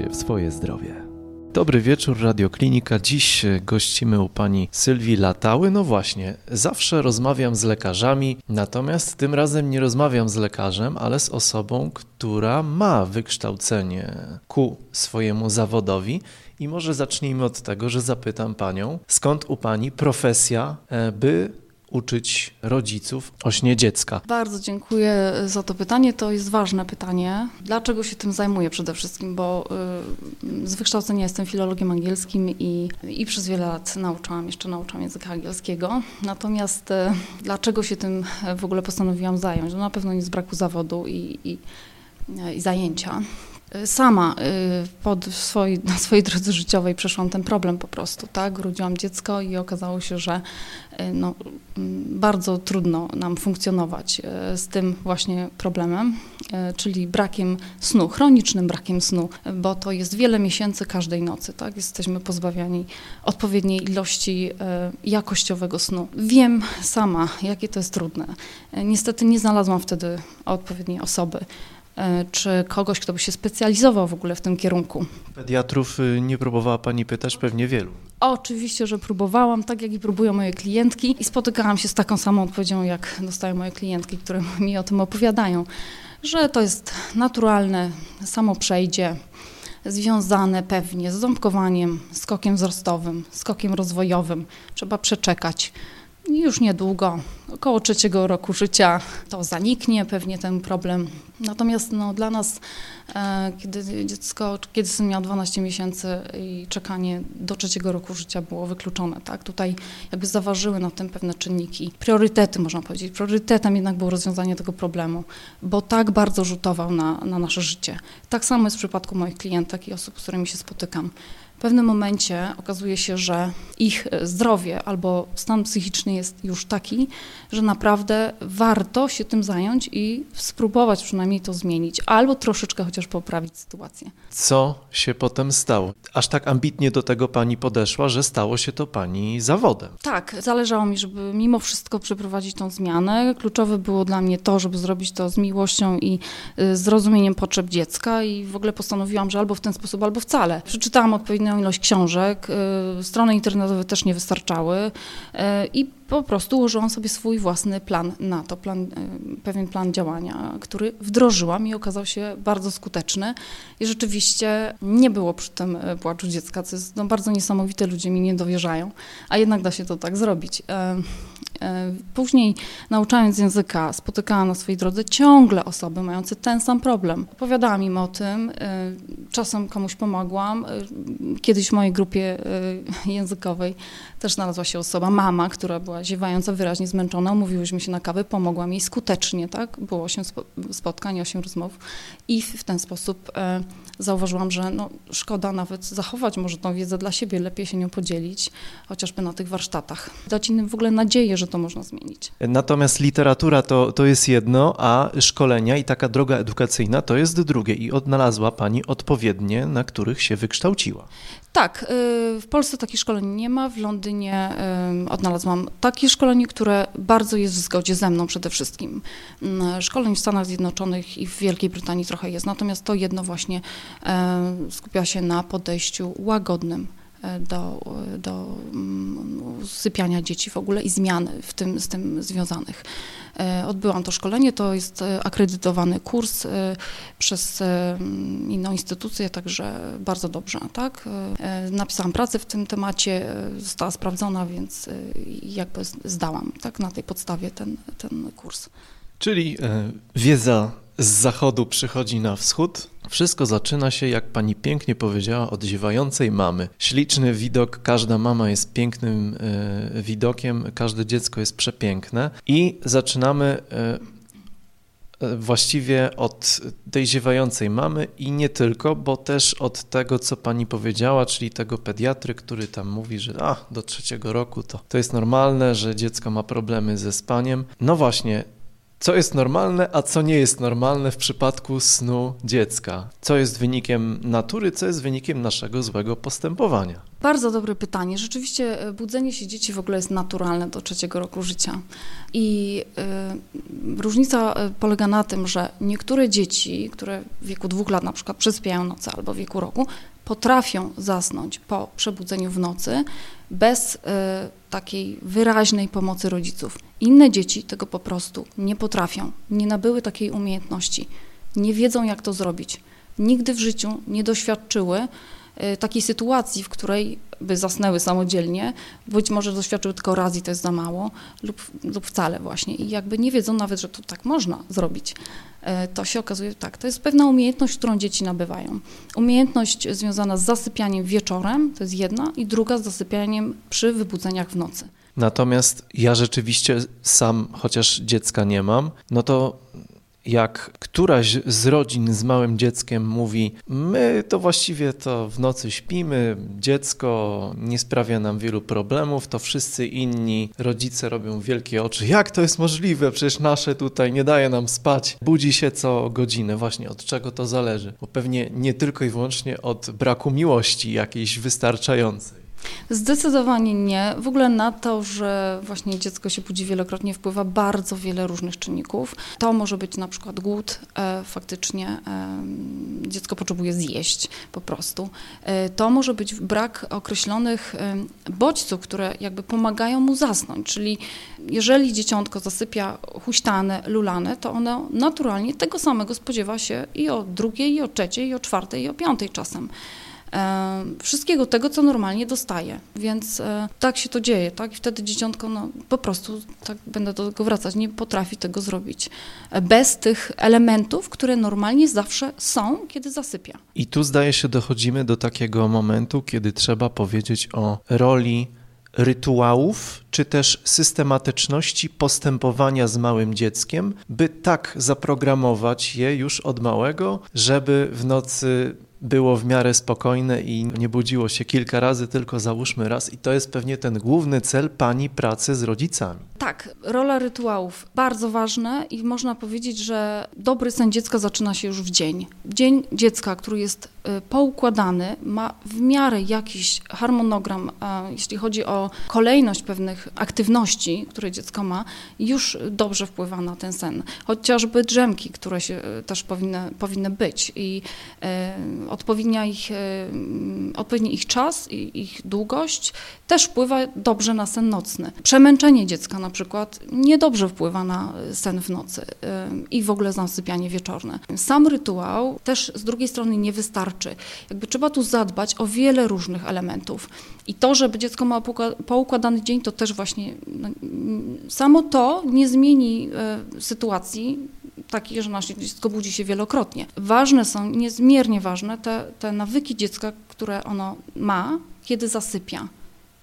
się w swoje zdrowie. Dobry wieczór, Radioklinika. Dziś gościmy u pani Sylwii Latały. No właśnie, zawsze rozmawiam z lekarzami, natomiast tym razem nie rozmawiam z lekarzem, ale z osobą, która ma wykształcenie ku swojemu zawodowi. I może zacznijmy od tego, że zapytam panią, skąd u pani profesja, e, by uczyć rodziców o śnie dziecka? Bardzo dziękuję za to pytanie. To jest ważne pytanie. Dlaczego się tym zajmuję przede wszystkim? Bo y, z wykształcenia jestem filologiem angielskim i, i przez wiele lat nauczałam, jeszcze nauczam języka angielskiego. Natomiast y, dlaczego się tym w ogóle postanowiłam zająć? No na pewno nie z braku zawodu i, i, i zajęcia. Sama y, pod swojej, na swojej drodze życiowej przeszłam ten problem po prostu, tak? Urodziłam dziecko i okazało się, że y, no, mm, bardzo trudno nam funkcjonować y, z tym właśnie problemem, czyli brakiem snu, chronicznym brakiem snu, bo to jest wiele miesięcy każdej nocy, tak? Jesteśmy pozbawiani odpowiedniej ilości jakościowego snu. Wiem sama, jakie to jest trudne. Niestety nie znalazłam wtedy odpowiedniej osoby, czy kogoś, kto by się specjalizował w ogóle w tym kierunku. Pediatrów y, nie próbowała Pani pytać? Pewnie wielu. Oczywiście, że próbowałam, tak jak i próbują moje klientki i spotykałam się z taką samą odpowiedzią, jak dostają moje klientki, które mi o tym opowiadają, że to jest naturalne, samo przejdzie, związane pewnie z ząbkowaniem, skokiem wzrostowym, skokiem rozwojowym. Trzeba przeczekać już niedługo, około trzeciego roku życia, to zaniknie pewnie ten problem. Natomiast no, dla nas, e, kiedy dziecko, kiedy syn miał 12 miesięcy i czekanie do trzeciego roku życia było wykluczone, tak? Tutaj jakby zaważyły na tym pewne czynniki. Priorytety, można powiedzieć. Priorytetem jednak było rozwiązanie tego problemu, bo tak bardzo rzutował na, na nasze życie. Tak samo jest w przypadku moich klientek i osób, z którymi się spotykam. W pewnym momencie okazuje się, że ich zdrowie albo stan psychiczny jest już taki, że naprawdę warto się tym zająć i spróbować przynajmniej to zmienić, albo troszeczkę chociaż poprawić sytuację. Co się potem stało? Aż tak ambitnie do tego pani podeszła, że stało się to pani zawodem. Tak, zależało mi, żeby mimo wszystko przeprowadzić tą zmianę. Kluczowe było dla mnie to, żeby zrobić to z miłością i y, zrozumieniem potrzeb dziecka i w ogóle postanowiłam, że albo w ten sposób, albo wcale. Przeczytałam odpowiednio odpowiednią ilość książek, y, strony internetowe też nie wystarczały y, i po prostu ułożyłam sobie swój własny plan na to, plan, y, pewien plan działania, który wdrożyłam i okazał się bardzo skuteczny i rzeczywiście nie było przy tym płaczu dziecka, co jest no, bardzo niesamowite, ludzie mi nie dowierzają, a jednak da się to tak zrobić. Później nauczając języka spotykałam na swojej drodze ciągle osoby mające ten sam problem. Opowiadałam im o tym, czasem komuś pomogłam, kiedyś w mojej grupie językowej też znalazła się osoba, mama, która była ziewająca, wyraźnie zmęczona. Umówiłyśmy się na kawę, pomogłam jej skutecznie, tak? Było osiem spotkań, osiem rozmów i w ten sposób e, zauważyłam, że no, szkoda nawet zachować może tą wiedzę dla siebie, lepiej się nią podzielić, chociażby na tych warsztatach. Dać innym w ogóle nadzieję, że to można zmienić. Natomiast literatura to, to jest jedno, a szkolenia i taka droga edukacyjna to jest drugie i odnalazła Pani odpowiednie, na których się wykształciła. Tak, y, w Polsce takich szkoleń nie ma. W Londynie odnalazłam takie szkolenie, które bardzo jest w zgodzie ze mną przede wszystkim. Mm, szkoleń w Stanach Zjednoczonych i w Wielkiej Brytanii trochę jest, natomiast to jedno właśnie y, skupia się na podejściu łagodnym do, do mm, sypiania dzieci w ogóle i zmian w tym, z tym związanych. E, odbyłam to szkolenie, to jest e, akredytowany kurs e, przez inną instytucję, także bardzo dobrze, tak. Napisałam pracę w tym temacie, została sprawdzona, więc jakby zdałam, tak, na tej podstawie ten, ten kurs. Czyli wiedza z zachodu przychodzi na wschód. Wszystko zaczyna się, jak pani pięknie powiedziała, od ziewającej mamy. Śliczny widok, każda mama jest pięknym y, widokiem, każde dziecko jest przepiękne i zaczynamy y, właściwie od tej ziewającej mamy i nie tylko, bo też od tego, co pani powiedziała, czyli tego pediatry, który tam mówi, że a, do trzeciego roku to, to jest normalne, że dziecko ma problemy ze spaniem. No właśnie, Co jest normalne, a co nie jest normalne w przypadku snu dziecka? Co jest wynikiem natury, co jest wynikiem naszego złego postępowania? Bardzo dobre pytanie. Rzeczywiście e, budzenie się dzieci w ogóle jest naturalne do trzeciego roku życia. I y, różnica e, polega na tym, że niektóre dzieci, które w wieku dwóch lat na przykład przesypiają noce albo w wieku roku, potrafią zasnąć po przebudzeniu w nocy bez y, takiej wyraźnej pomocy rodziców. Inne dzieci tego po prostu nie potrafią, nie nabyły takiej umiejętności, nie wiedzą jak to zrobić. Nigdy w życiu nie doświadczyły takiej sytuacji, w której by zasnęły samodzielnie, być może doświadczyły tylko raz i to jest za mało, lub, lub wcale właśnie. I jakby nie wiedzą nawet, że to tak można zrobić. E, to się okazuje tak, to jest pewna umiejętność, którą dzieci nabywają. Umiejętność związana z zasypianiem wieczorem, to jest jedna, i druga z zasypianiem przy wybudzeniach w nocy. Natomiast ja rzeczywiście sam, chociaż dziecka nie mam, no to jak któraś z rodzin z małym dzieckiem mówi, my to właściwie to w nocy śpimy, dziecko nie sprawia nam wielu problemów, to wszyscy inni rodzice robią wielkie oczy. Jak to jest możliwe? Przecież nasze tutaj nie daje nam spać. Budzi się co godzinę. Właśnie od czego to zależy? Bo pewnie nie tylko i wyłącznie od braku miłości jakiejś wystarczającej. Zdecydowanie nie. W ogóle na to, że właśnie dziecko się budzi wielokrotnie wpływa bardzo wiele różnych czynników. To może być na przykład głód, e, faktycznie e, dziecko potrzebuje zjeść po prostu. E, to może być brak określonych e, bodźców, które jakby pomagają mu zasnąć, czyli jeżeli dzieciątko zasypia huśtane, lulane, to ono naturalnie tego samego spodziewa się i o drugiej, i o trzeciej, i o czwartej, i o piątej czasem wszystkiego tego, co normalnie dostaje. Więc e, tak się to dzieje, tak? I wtedy dzieciątko no, po prostu, tak będę do tego wracać, nie potrafi tego zrobić. E, bez tych elementów, które normalnie zawsze są, kiedy zasypia. I tu zdaje się dochodzimy do takiego momentu, kiedy trzeba powiedzieć o roli rytuałów, czy też systematyczności postępowania z małym dzieckiem, by tak zaprogramować je już od małego, żeby w nocy było w miarę spokojne i nie budziło się kilka razy, tylko załóżmy raz. I to jest pewnie ten główny cel pani pracy z rodzicami. Tak, rola rytuałów bardzo ważna i można powiedzieć, że dobry sen dziecka zaczyna się już w dzień. Dzień dziecka, który jest poukładany, ma w miarę jakiś harmonogram, jeśli chodzi o kolejność pewnych aktywności, które dziecko ma, już dobrze wpływa na ten sen. Chociażby drzemki, które się y, też powinny, powinny być i y, odpowiednia ich, odpowiedni ich czas i ich długość też wpływa dobrze na sen nocny. Przemęczenie dziecka na przykład niedobrze wpływa na sen w nocy i w ogóle na sypianie wieczorne. Sam rytuał też z drugiej strony nie wystarczy. Jakby trzeba tu zadbać o wiele różnych elementów. I to, żeby dziecko ma poukładany dzień, to też właśnie no, samo to nie zmieni e, sytuacji takiej, że nasze dziecko budzi się wielokrotnie. Ważne są, niezmiernie ważne, te, te nawyki dziecka, które ono ma, kiedy zasypia.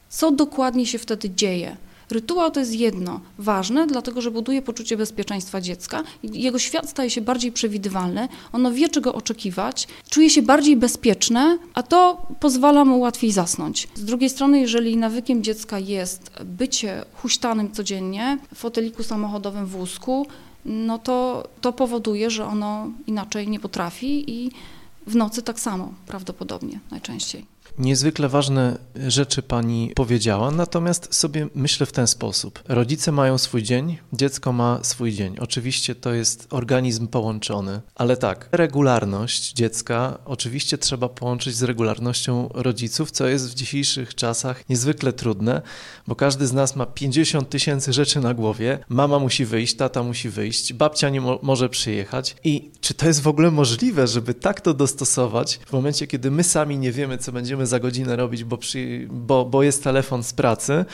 Co dokładnie się wtedy dzieje? Rytuał to jest jedno, ważne, dlatego że buduje poczucie bezpieczeństwa dziecka. Jego świat staje się bardziej przewidywalny, ono wie, czego oczekiwać, czuje się bardziej bezpieczne, a to pozwala mu łatwiej zasnąć. Z drugiej strony, jeżeli nawykiem dziecka jest bycie huśtanym codziennie, w foteliku samochodowym, w wózku, no to to powoduje, że ono inaczej nie potrafi i w nocy tak samo prawdopodobnie najczęściej. Niezwykle ważne rzeczy pani powiedziała, natomiast sobie myślę w ten sposób. Rodzice mają swój dzień, dziecko ma swój dzień. Oczywiście to jest organizm połączony, ale tak, regularność dziecka oczywiście trzeba połączyć z regularnością rodziców, co jest w dzisiejszych czasach niezwykle trudne, bo każdy z nas ma 50 tysięcy rzeczy na głowie. Mama musi wyjść, tata musi wyjść, babcia nie mo może przyjechać. I czy to jest w ogóle możliwe, żeby tak to dostosować w momencie, kiedy my sami nie wiemy, co będziemy za godzinę robić, bo, przy, bo, bo jest telefon z pracy.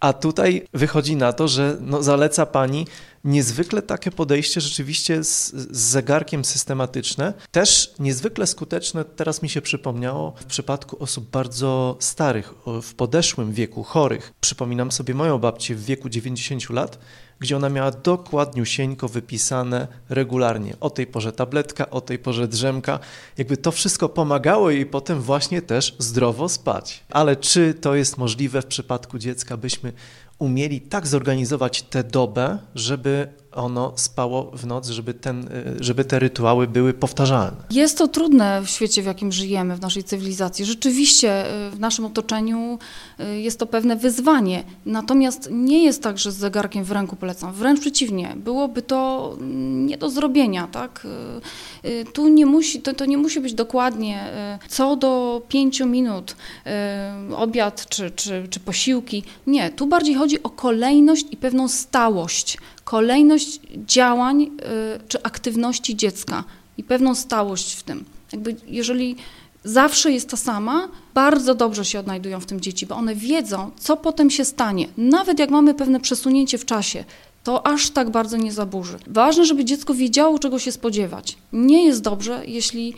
A tutaj wychodzi na to, że no, zaleca pani niezwykle takie podejście rzeczywiście z, z, zegarkiem systematyczne. Też niezwykle skuteczne, teraz mi się przypomniało, w przypadku osób bardzo starych, w podeszłym wieku, chorych. Przypominam sobie moją babcię w wieku 90 lat, gdzie ona miała dokładniusieńko wypisane regularnie. O tej porze tabletka, o tej porze drzemka. Jakby to wszystko pomagało jej potem właśnie też zdrowo spać. Ale czy to jest możliwe w przypadku dziecka, byśmy umieli tak zorganizować tę dobę, żeby ono spało w noc, żeby, ten, żeby te rytuały były powtarzalne. Jest to trudne w świecie, w jakim żyjemy, w naszej cywilizacji. Rzeczywiście w naszym otoczeniu jest to pewne wyzwanie. Natomiast nie jest tak, że z zegarkiem w ręku polecam. Wręcz przeciwnie, byłoby to nie do zrobienia. Tak? Tu nie musi, to, to nie musi być dokładnie co do pięciu minut obiad czy, czy, czy posiłki. Nie, tu bardziej chodzi o kolejność i pewną stałość. Kolejność działań y, czy aktywności dziecka i pewną stałość w tym. Jakby jeżeli zawsze jest ta sama, bardzo dobrze się odnajdują w tym dzieci, bo one wiedzą, co potem się stanie. Nawet jak mamy pewne przesunięcie w czasie, to aż tak bardzo nie zaburzy. Ważne, żeby dziecko wiedziało, czego się spodziewać. Nie jest dobrze, jeśli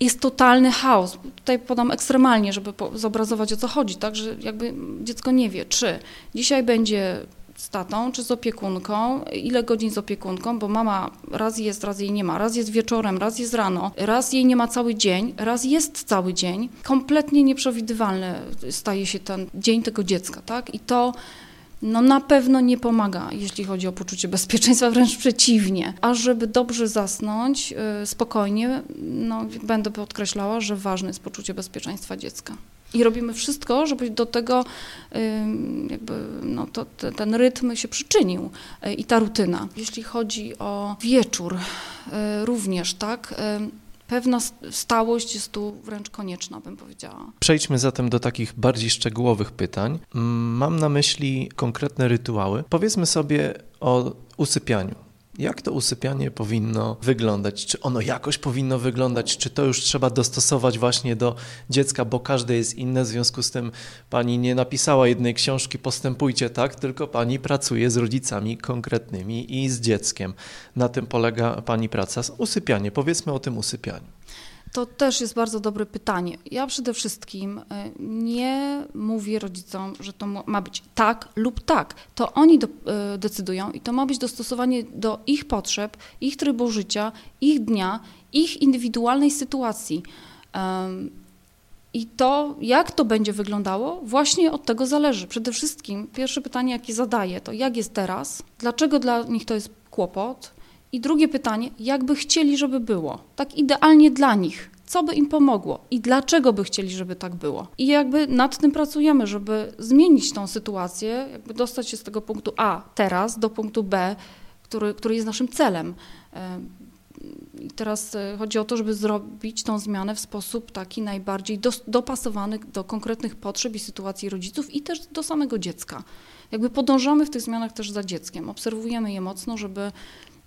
jest totalny chaos. Tutaj podam ekstremalnie, żeby zobrazować o co chodzi, tak, że jakby dziecko nie wie, czy dzisiaj będzie z tatą, czy z opiekunką, ile godzin z opiekunką, bo mama raz jest, raz jej nie ma, raz jest wieczorem, raz jest rano, raz jej nie ma cały dzień, raz jest cały dzień. Kompletnie nieprzewidywalny staje się ten dzień tego dziecka, tak? I to no na pewno nie pomaga, jeśli chodzi o poczucie bezpieczeństwa, wręcz przeciwnie. A żeby dobrze zasnąć y, spokojnie, no, będę podkreślała, że ważne jest poczucie bezpieczeństwa dziecka. I robimy wszystko, żeby do tego jakby, no, to, ten rytm się przyczynił y, i ta rutyna. Jeśli chodzi o wieczór, y, również, tak, pewna stałość jest tu wręcz konieczna, bym powiedziała. Przejdźmy zatem do takich bardziej szczegółowych pytań. Mam na myśli konkretne rytuały. Powiedzmy sobie o usypianiu. Jak to usypianie powinno wyglądać? Czy ono jakoś powinno wyglądać? Czy to już trzeba dostosować właśnie do dziecka, bo każde jest inne? W związku z tym pani nie napisała jednej książki Postępujcie tak, tylko pani pracuje z rodzicami konkretnymi i z dzieckiem. Na tym polega pani praca. Usypianie. Powiedzmy o tym usypianiu. To też jest bardzo dobre pytanie. Ja przede wszystkim e, nie mówię rodzicom, że to ma być tak lub tak. To oni do, e, decydują i to ma być dostosowanie do ich potrzeb, ich trybu życia, ich dnia, ich indywidualnej sytuacji. I to, jak to będzie wyglądało, właśnie od tego zależy. Przede wszystkim pierwsze pytanie, jakie zadaję, to jak jest teraz, dlaczego dla nich to jest kłopot, i drugie pytanie, jak by chcieli, żeby było? Tak idealnie dla nich. Co by im pomogło i dlaczego by chcieli, żeby tak było? I jakby nad tym pracujemy, żeby zmienić tą sytuację, jakby dostać się z tego punktu A teraz do punktu B, który, który jest naszym celem. I teraz e, chodzi o to, żeby zrobić tą zmianę w sposób taki najbardziej do, dopasowany do konkretnych potrzeb i sytuacji rodziców i też do samego dziecka. Jakby podążamy w tych zmianach też za dzieckiem, obserwujemy je mocno, żeby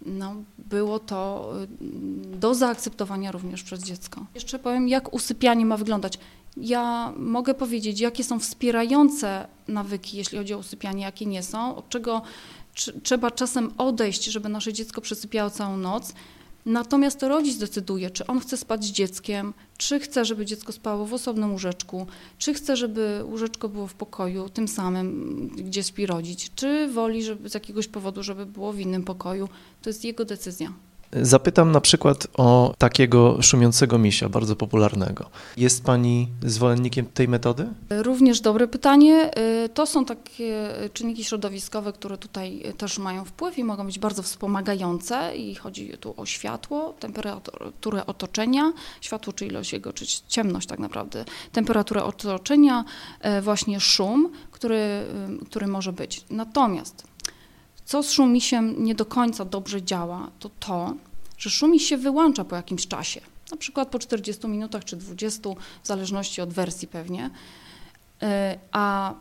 no, było to y, do zaakceptowania również przez dziecko. Jeszcze powiem, jak usypianie ma wyglądać. Ja mogę powiedzieć, jakie są wspierające nawyki, jeśli chodzi o usypianie, jakie nie są, od czego trzeba czasem odejść, żeby nasze dziecko przesypiało całą noc. Natomiast to rodzic decyduje, czy on chce spać z dzieckiem, czy chce, żeby dziecko spało w osobnym łóżeczku, czy chce, żeby łóżeczko było w pokoju, tym samym, gdzie śpi rodzic, czy woli żeby z jakiegoś powodu, żeby było w innym pokoju. To jest jego decyzja. Zapytam na przykład o takiego szumiącego misia, bardzo popularnego. Jest Pani zwolennikiem tej metody? Również dobre pytanie. Y, to są takie czynniki środowiskowe, które tutaj też mają wpływ i mogą być bardzo wspomagające i chodzi tu o światło, temperaturę otoczenia, światło czy ilość jego, czy ciemność tak naprawdę, temperaturę otoczenia, y, właśnie szum, który, y, który może być. Natomiast co z szumisiem nie do końca dobrze działa, to to, że szumiś się wyłącza po jakimś czasie, na przykład po 40 minutach czy 20, w zależności od wersji pewnie. E, a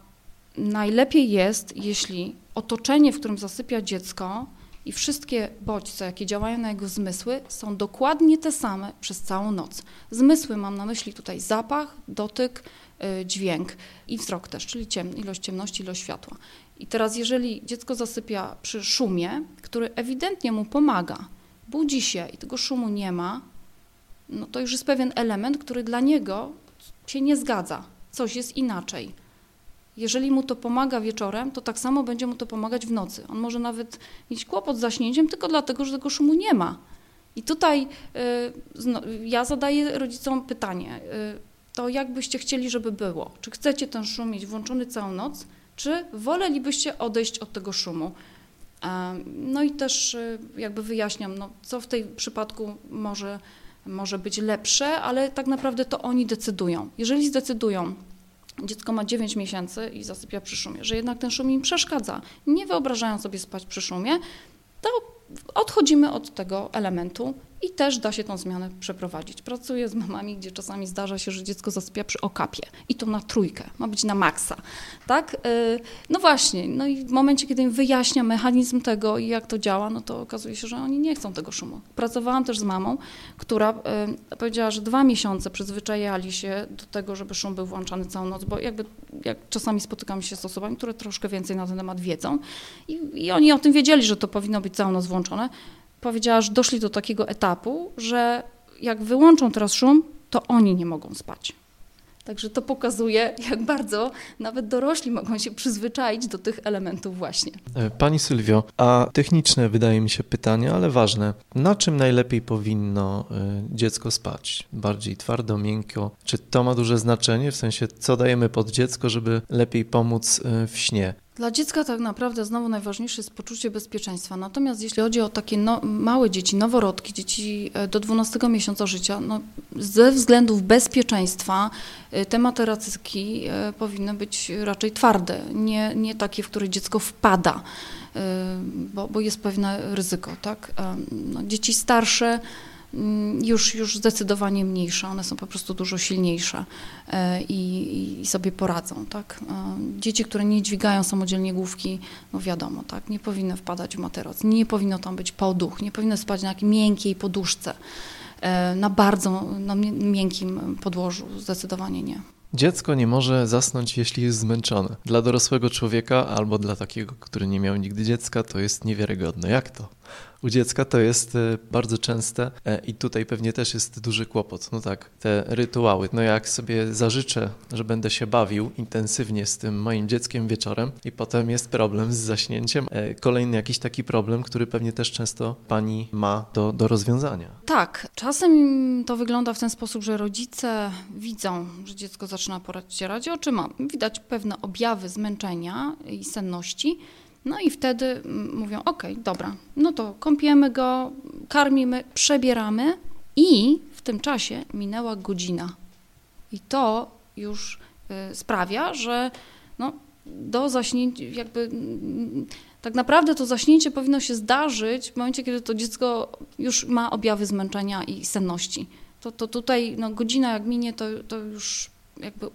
najlepiej jest, jeśli otoczenie, w którym zasypia dziecko i wszystkie bodźce, jakie działają na jego zmysły, są dokładnie te same przez całą noc. Zmysły mam na myśli tutaj zapach, dotyk, e, dźwięk i wzrok też, czyli ciem, ilość ciemności, ilość światła. I teraz, jeżeli dziecko zasypia przy szumie, który ewidentnie mu pomaga, budzi się i tego szumu nie ma, no to już jest pewien element, który dla niego się nie zgadza. Coś jest inaczej. Jeżeli mu to pomaga wieczorem, to tak samo będzie mu to pomagać w nocy. On może nawet mieć kłopot z zaśnięciem tylko dlatego, że tego szumu nie ma. I tutaj y, ja zadaję rodzicom pytanie, y, to jak byście chcieli, żeby było? Czy chcecie ten szum mieć włączony całą noc, czy wolelibyście odejść od tego szumu? No i też y, jakby wyjaśniam, no, co w tej przypadku może, może być lepsze, ale tak naprawdę to oni decydują. Jeżeli zdecydują, dziecko ma 9 miesięcy i zasypia przy szumie, że jednak ten szum im przeszkadza, nie wyobrażają sobie spać przy szumie, to odchodzimy od tego elementu i też da się tą zmianę przeprowadzić. Pracuję z mamami, gdzie czasami zdarza się, że dziecko zasypia przy okapie i to na trójkę, ma być na maksa, tak? Y, no właśnie, no i w momencie, kiedy im wyjaśnia mechanizm tego i jak to działa, no to okazuje się, że oni nie chcą tego szumu. Pracowałam też z mamą, która y, powiedziała, że dwa miesiące przyzwyczajali się do tego, żeby szum był włączany całą noc, bo jakby jak czasami spotykam się z osobami, które troszkę więcej na ten temat wiedzą i, i oni o tym wiedzieli, że to powinno być całą noc włączone, powiedziała, że doszli do takiego etapu, że jak wyłączą teraz szum, to oni nie mogą spać. Także to pokazuje, jak bardzo nawet dorośli mogą się przyzwyczaić do tych elementów właśnie. E, pani Sylwio, a techniczne wydaje mi się pytanie, ale ważne. Na czym najlepiej powinno e, dziecko spać? Bardziej twardo, miękko? Czy to ma duże znaczenie? W sensie, co dajemy pod dziecko, żeby lepiej pomóc e, w śnie? Dla dziecka tak naprawdę znowu najważniejsze jest poczucie bezpieczeństwa. Natomiast jeśli chodzi o takie no, małe dzieci, noworodki, dzieci e, do 12 miesiąca życia, no, ze względów bezpieczeństwa e, te materacyki e, powinny być raczej twarde, nie, nie takie, w które dziecko wpada, bo, bo jest pewne ryzyko. Tak? No, dzieci starsze już, już zdecydowanie mniejsze, one są po prostu dużo silniejsze e, i, i, sobie poradzą, tak. E, dzieci, które nie dźwigają samodzielnie główki, no wiadomo, tak, nie powinny wpadać w materac, nie powinno tam być poduch, nie powinny spać na jakiej miękkiej poduszce, e, na bardzo na miękkim podłożu, zdecydowanie nie. Dziecko nie może zasnąć, jeśli jest zmęczone. Dla dorosłego człowieka albo dla takiego, który nie miał nigdy dziecka, to jest niewiarygodne. Jak to? U dziecka to jest e, bardzo częste e, i tutaj pewnie też jest duży kłopot. No tak, te rytuały. No jak sobie zażyczę, że będę się bawił intensywnie z tym moim dzieckiem wieczorem i potem jest problem z zaśnięciem. E, kolejny jakiś taki problem, który pewnie też często pani ma do, do rozwiązania. Tak, czasem to wygląda w ten sposób, że rodzice widzą, że dziecko zaczyna poracierać oczyma. Widać pewne objawy zmęczenia i senności, no i wtedy mówią, ok, dobra, no to kąpiemy go, karmimy, przebieramy i w tym czasie minęła godzina. I to już y, sprawia, że no, do zaśnięcia, jakby tak naprawdę to zaśnięcie powinno się zdarzyć w momencie, kiedy to dziecko już ma objawy zmęczenia i senności. To, to tutaj no, godzina jak minie, to, to już jakby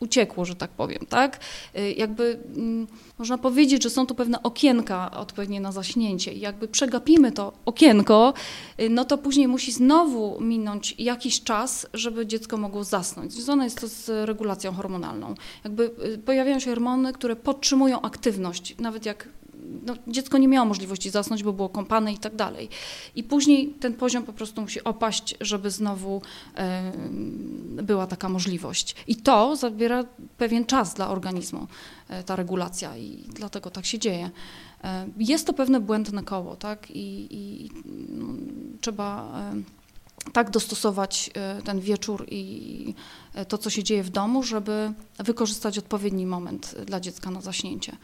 uciekło, że tak powiem, tak? Y, jakby mm, można powiedzieć, że są tu pewne okienka odpowiednie na zaśnięcie i jakby przegapimy to okienko, y, no to później musi znowu minąć jakiś czas, żeby dziecko mogło zasnąć. Związane jest to z regulacją hormonalną. Jakby y, pojawiają się hormony, które podtrzymują aktywność, nawet jak no, dziecko nie miało możliwości zasnąć, bo było kąpane i tak dalej. I później ten poziom po prostu musi opaść, żeby znowu była taka możliwość. I to zabiera pewien czas dla organizmu, e, ta regulacja i dlatego tak się dzieje. E, jest to pewne błędne koło, tak? I, i no, trzeba tak dostosować e, ten wieczór i e, to, co się dzieje w domu, żeby wykorzystać odpowiedni moment dla dziecka na zaśnięcie.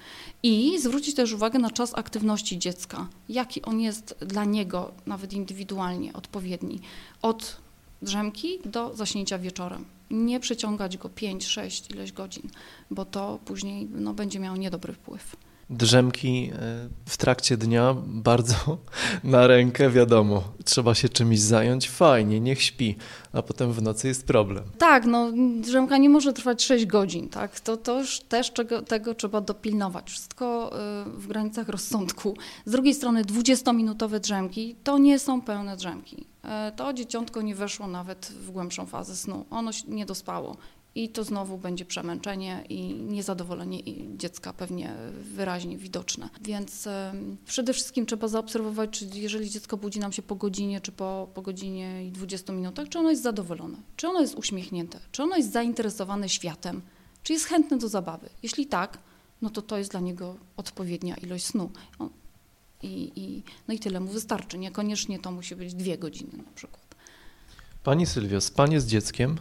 I zwrócić też uwagę na czas aktywności dziecka, jaki on jest dla niego, nawet indywidualnie odpowiedni, od drzemki do zaśnięcia wieczorem. Nie przeciągać go 5-6 ileś godzin, bo to później no, będzie miało niedobry wpływ drzemki e, w trakcie dnia bardzo na rękę, wiadomo, trzeba się czymś zająć, fajnie, niech śpi, a potem w nocy jest problem. Tak, no drzemka nie może trwać 6 godzin, tak, to, to już też czego, tego trzeba dopilnować, wszystko e, w granicach rozsądku. Z drugiej strony 20-minutowe drzemki to nie są pełne drzemki. E, to dzieciątko nie weszło nawet w głębszą fazę snu, ono nie dospało i to znowu będzie przemęczenie i niezadowolenie dziecka pewnie wyraźnie widoczne. Więc przede wszystkim trzeba zaobserwować, czy jeżeli dziecko budzi nam się po godzinie, czy po, po godzinie i 20 minutach, czy ono jest zadowolone, czy ono jest uśmiechnięte, czy ono jest zainteresowane światem, czy jest chętne do zabawy. Jeśli tak, no to to jest dla niego odpowiednia ilość snu. I, i, no i tyle mu wystarczy. Niekoniecznie to musi być dwie godziny na przykład. Pani Sylwio, spanie z dzieckiem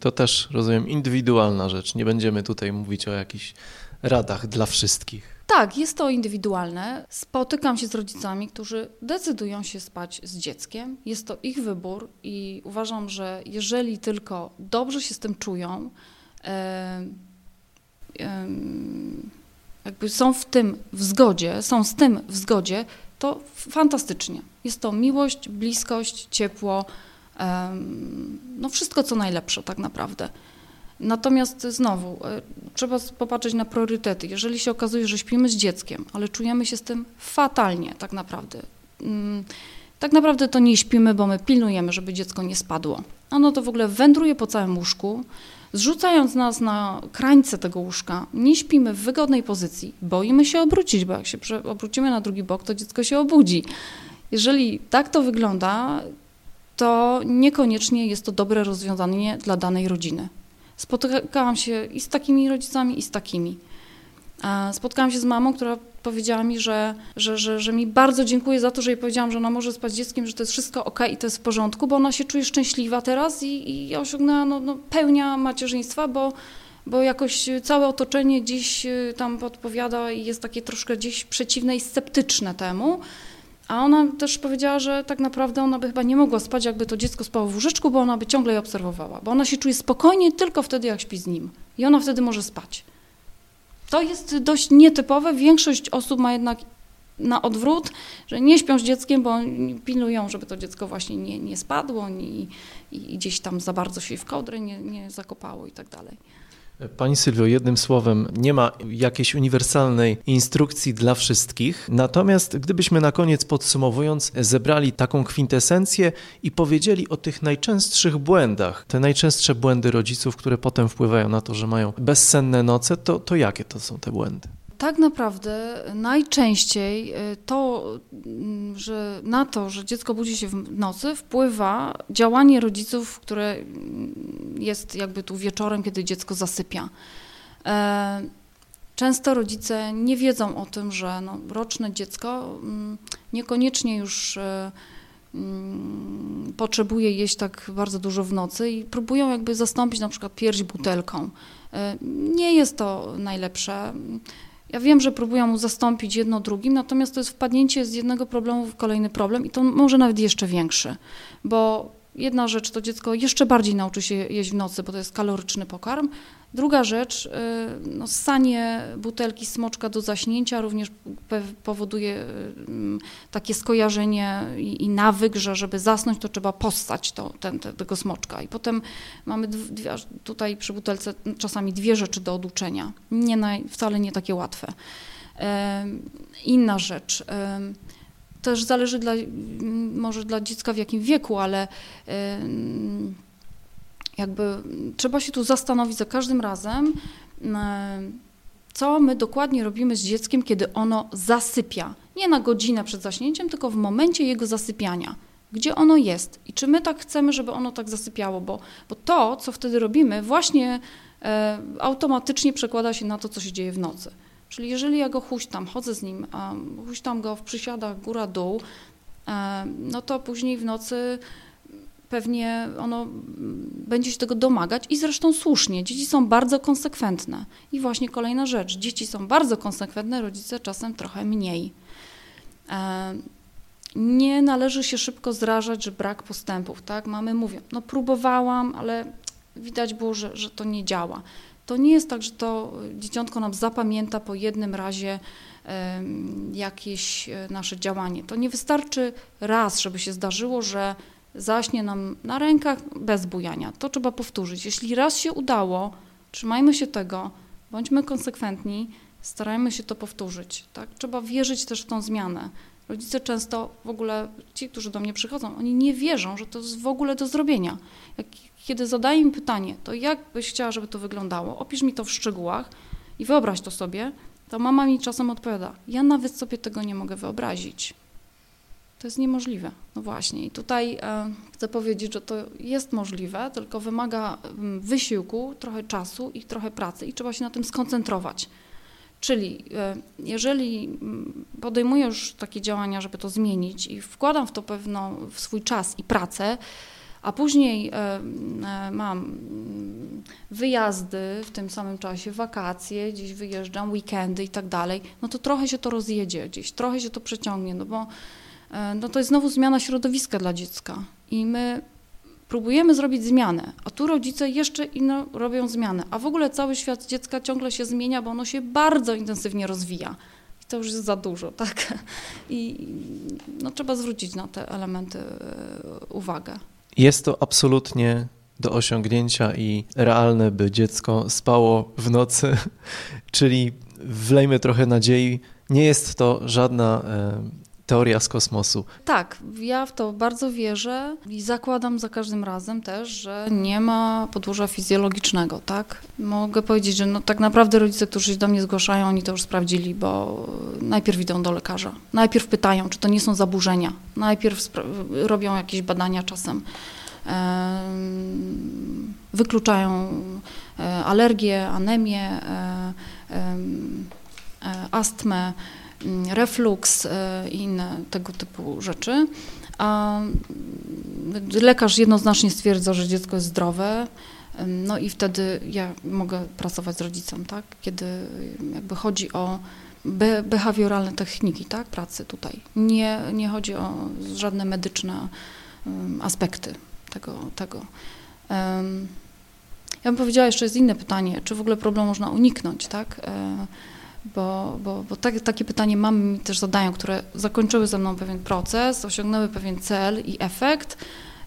to też, rozumiem, indywidualna rzecz. Nie będziemy tutaj mówić o jakichś radach dla wszystkich. Tak, jest to indywidualne. Spotykam się z rodzicami, którzy decydują się spać z dzieckiem. Jest to ich wybór i uważam, że jeżeli tylko dobrze się z tym czują, e, e, jakby są w tym w zgodzie, są z tym w zgodzie, to fantastycznie. Jest to miłość, bliskość, ciepło, e, no wszystko co najlepsze tak naprawdę. Natomiast znowu, e, trzeba popatrzeć na priorytety. Jeżeli się okazuje, że śpimy z dzieckiem, ale czujemy się z tym fatalnie tak naprawdę, mm, tak naprawdę to nie śpimy, bo my pilnujemy, żeby dziecko nie spadło. Ono to w ogóle wędruje po całym łóżku, zrzucając nas na krańce tego łóżka. Nie śpimy w wygodnej pozycji, boimy się obrócić, bo jak się obrócimy na drugi bok, to dziecko się obudzi. Jeżeli tak to wygląda, to niekoniecznie jest to dobre rozwiązanie dla danej rodziny. Spotykałam się i z takimi rodzicami, i z takimi. Spotkałam się z mamą, która powiedziała mi, że, że, że, że mi bardzo dziękuję za to, że jej powiedziałam, że ona może spać z dzieckiem, że to jest wszystko ok i to jest w porządku, bo ona się czuje szczęśliwa teraz i, i osiągnęła no, no, pełnia macierzyństwa, bo, bo jakoś całe otoczenie gdzieś y, tam podpowiada i jest takie troszkę gdzieś przeciwne i sceptyczne temu. A ona też powiedziała, że tak naprawdę ona by chyba nie mogła spać, jakby to dziecko spało w łóżeczku, bo ona by ciągle je obserwowała. Bo ona się czuje spokojnie tylko wtedy, jak śpi z nim. I ona wtedy może spać. To jest dość nietypowe. Większość osób ma jednak na odwrót, że nie śpią z dzieckiem, bo pilnują, żeby to dziecko właśnie nie, nie spadło i, i gdzieś tam za bardzo się w kołdrę nie, nie zakopało i tak dalej. Pani Sylwio, jednym słowem, nie ma jakiejś uniwersalnej instrukcji dla wszystkich. Natomiast gdybyśmy na koniec podsumowując, zebrali taką kwintesencję i powiedzieli o tych najczęstszych błędach, te najczęstsze błędy rodziców, które potem wpływają na to, że mają bezsenne noce, to, to jakie to są te błędy? Tak naprawdę najczęściej y, to, mm, że na to, że dziecko budzi się w nocy, wpływa działanie rodziców, które mm, jest jakby tu wieczorem, kiedy dziecko zasypia. E, często rodzice nie wiedzą o tym, że no, roczne dziecko mm, niekoniecznie już e, potrzebuje jeść tak bardzo dużo w nocy i próbują jakby zastąpić na przykład pierś butelką. E, nie jest to najlepsze. Ja wiem, że próbują mu zastąpić jedno drugim, natomiast to jest wpadnięcie z jednego problemu w kolejny problem i to może nawet jeszcze większy, bo jedna rzecz to dziecko jeszcze bardziej nauczy się jeść w nocy, bo to jest kaloryczny pokarm, Druga rzecz, y, no, ssanie butelki smoczka do zaśnięcia również powoduje y, takie skojarzenie i, i nawyk, że żeby zasnąć, to trzeba postać to, ten, tego smoczka. I potem mamy dwie, tutaj przy butelce czasami dwie rzeczy do oduczenia. Nie naj, wcale nie takie łatwe. Inna rzecz też zależy dla, może dla dziecka w jakim wieku, ale jakby trzeba się tu zastanowić za każdym razem, co my dokładnie robimy z dzieckiem, kiedy ono zasypia. Nie na godzinę przed zaśnięciem, tylko w momencie jego zasypiania. Gdzie ono jest i czy my tak chcemy, żeby ono tak zasypiało, bo, bo to, co wtedy robimy, właśnie e, automatycznie przekłada się na to, co się dzieje w nocy. Czyli jeżeli ja go huśtam, chodzę z nim, huśtam go w przysiadach góra-dół, no to później w nocy pewnie ono będzie się tego domagać i zresztą słusznie. Dzieci są bardzo konsekwentne. I właśnie kolejna rzecz. Dzieci są bardzo konsekwentne, rodzice czasem trochę mniej. Nie należy się szybko zrażać, że brak postępów, tak? Mamy mówią, no próbowałam, ale widać było, że, że to nie działa. To nie jest tak, że to dzieciątko nam zapamięta po jednym razie jakieś e, nasze działanie. To nie wystarczy raz, żeby się zdarzyło, że zaśnie nam na rękach bez bujania. To trzeba powtórzyć. Jeśli raz się udało, trzymajmy się tego, bądźmy konsekwentni, starajmy się to powtórzyć. Tak? Trzeba wierzyć też w tą zmianę. Rodzice często w ogóle, ci, którzy do mnie przychodzą, oni nie wierzą, że to jest w ogóle do zrobienia. Jak, kiedy zadaję im pytanie, to jak byś chciała, żeby to wyglądało? Opisz mi to w szczegółach i wyobraź to sobie, to mama mi czasem odpowiada, ja nawet sobie tego nie mogę wyobrazić. To jest niemożliwe. No właśnie. I tutaj e, chcę powiedzieć, że to jest możliwe, tylko wymaga mm, wysiłku, trochę czasu i trochę pracy i trzeba się na tym skoncentrować. Czyli e, jeżeli mm, podejmuję już takie działania, żeby to zmienić i wkładam w to pewno w swój czas i pracę, a później e, mam wyjazdy w tym samym czasie, wakacje, gdzieś wyjeżdżam, weekendy i tak dalej, no to trochę się to rozjedzie gdzieś, trochę się to przeciągnie, no bo no to jest znowu zmiana środowiska dla dziecka i my próbujemy zrobić zmianę, a tu rodzice jeszcze inno robią zmianę, a w ogóle cały świat dziecka ciągle się zmienia, bo ono się bardzo intensywnie rozwija. I to już jest za dużo, tak? I no, trzeba zwrócić na te elementy e, uwagę. Jest to absolutnie do osiągnięcia i realne, by dziecko spało w nocy, czyli wlejmy trochę nadziei. Nie jest to żadna e, teoria z kosmosu. Tak, ja w to bardzo wierzę i zakładam za każdym razem też, że nie ma podłoża fizjologicznego, tak? Mogę powiedzieć, że no, tak naprawdę rodzice, którzy się do mnie zgłaszają, oni to już sprawdzili, bo najpierw idą do lekarza, najpierw pytają, czy to nie są zaburzenia, najpierw robią jakieś badania czasem. Wykluczają e, alergię, anemię, e, e, astmę, refluks e, i inne tego typu rzeczy. A lekarz jednoznacznie stwierdza, że dziecko jest zdrowe, no i wtedy ja mogę pracować z rodzicem, tak? Kiedy jakby chodzi o be behawioralne techniki, tak? Pracy tutaj. Nie, nie chodzi o żadne medyczne aspekty tego. tego. Ja bym powiedziała, jeszcze jest inne pytanie, czy w ogóle problem można uniknąć, tak? Bo, bo, bo tak, takie pytanie mamy mi też zadają, które zakończyły ze mną pewien proces, osiągnęły pewien cel i efekt.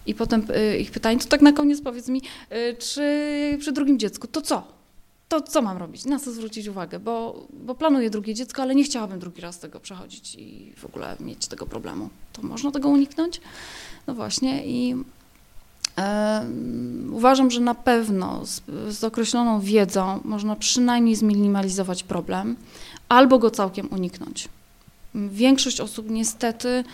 I potem y, ich pytanie, to tak na koniec powiedz mi, y, czy przy drugim dziecku, to co? To co mam robić? Na co zwrócić uwagę? Bo, bo planuję drugie dziecko, ale nie chciałabym drugi raz tego przechodzić i w ogóle mieć tego problemu. To można tego uniknąć? No właśnie i Uważam, że na pewno z, z, określoną wiedzą można przynajmniej zminimalizować problem albo go całkiem uniknąć. Większość osób niestety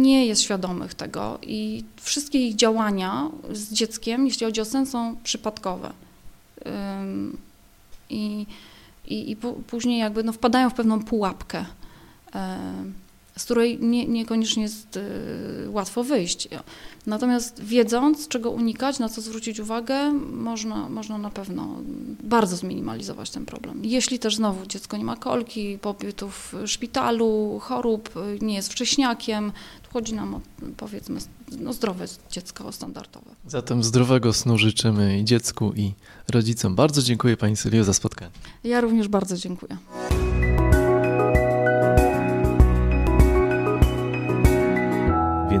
nie jest świadomych tego i wszystkie ich działania z dzieckiem, jeśli chodzi o sens, są przypadkowe. I, i, i później jakby no wpadają w pewną pułapkę z której nie, niekoniecznie jest y, łatwo wyjść. Natomiast wiedząc, czego unikać, na co zwrócić uwagę, można, można na pewno bardzo zminimalizować ten problem. Jeśli też znowu dziecko nie ma kolki, pobytu w szpitalu, chorób, y, nie jest wcześniakiem, tu chodzi nam o powiedzmy no, zdrowe dziecko standardowe. Zatem zdrowego snu życzymy i dziecku, i rodzicom. Bardzo dziękuję Pani Sylwio za spotkanie. Ja również bardzo dziękuję.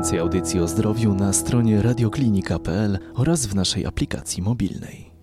Więcej audycji o zdrowiu na stronie radioklinika.pl oraz w naszej aplikacji mobilnej.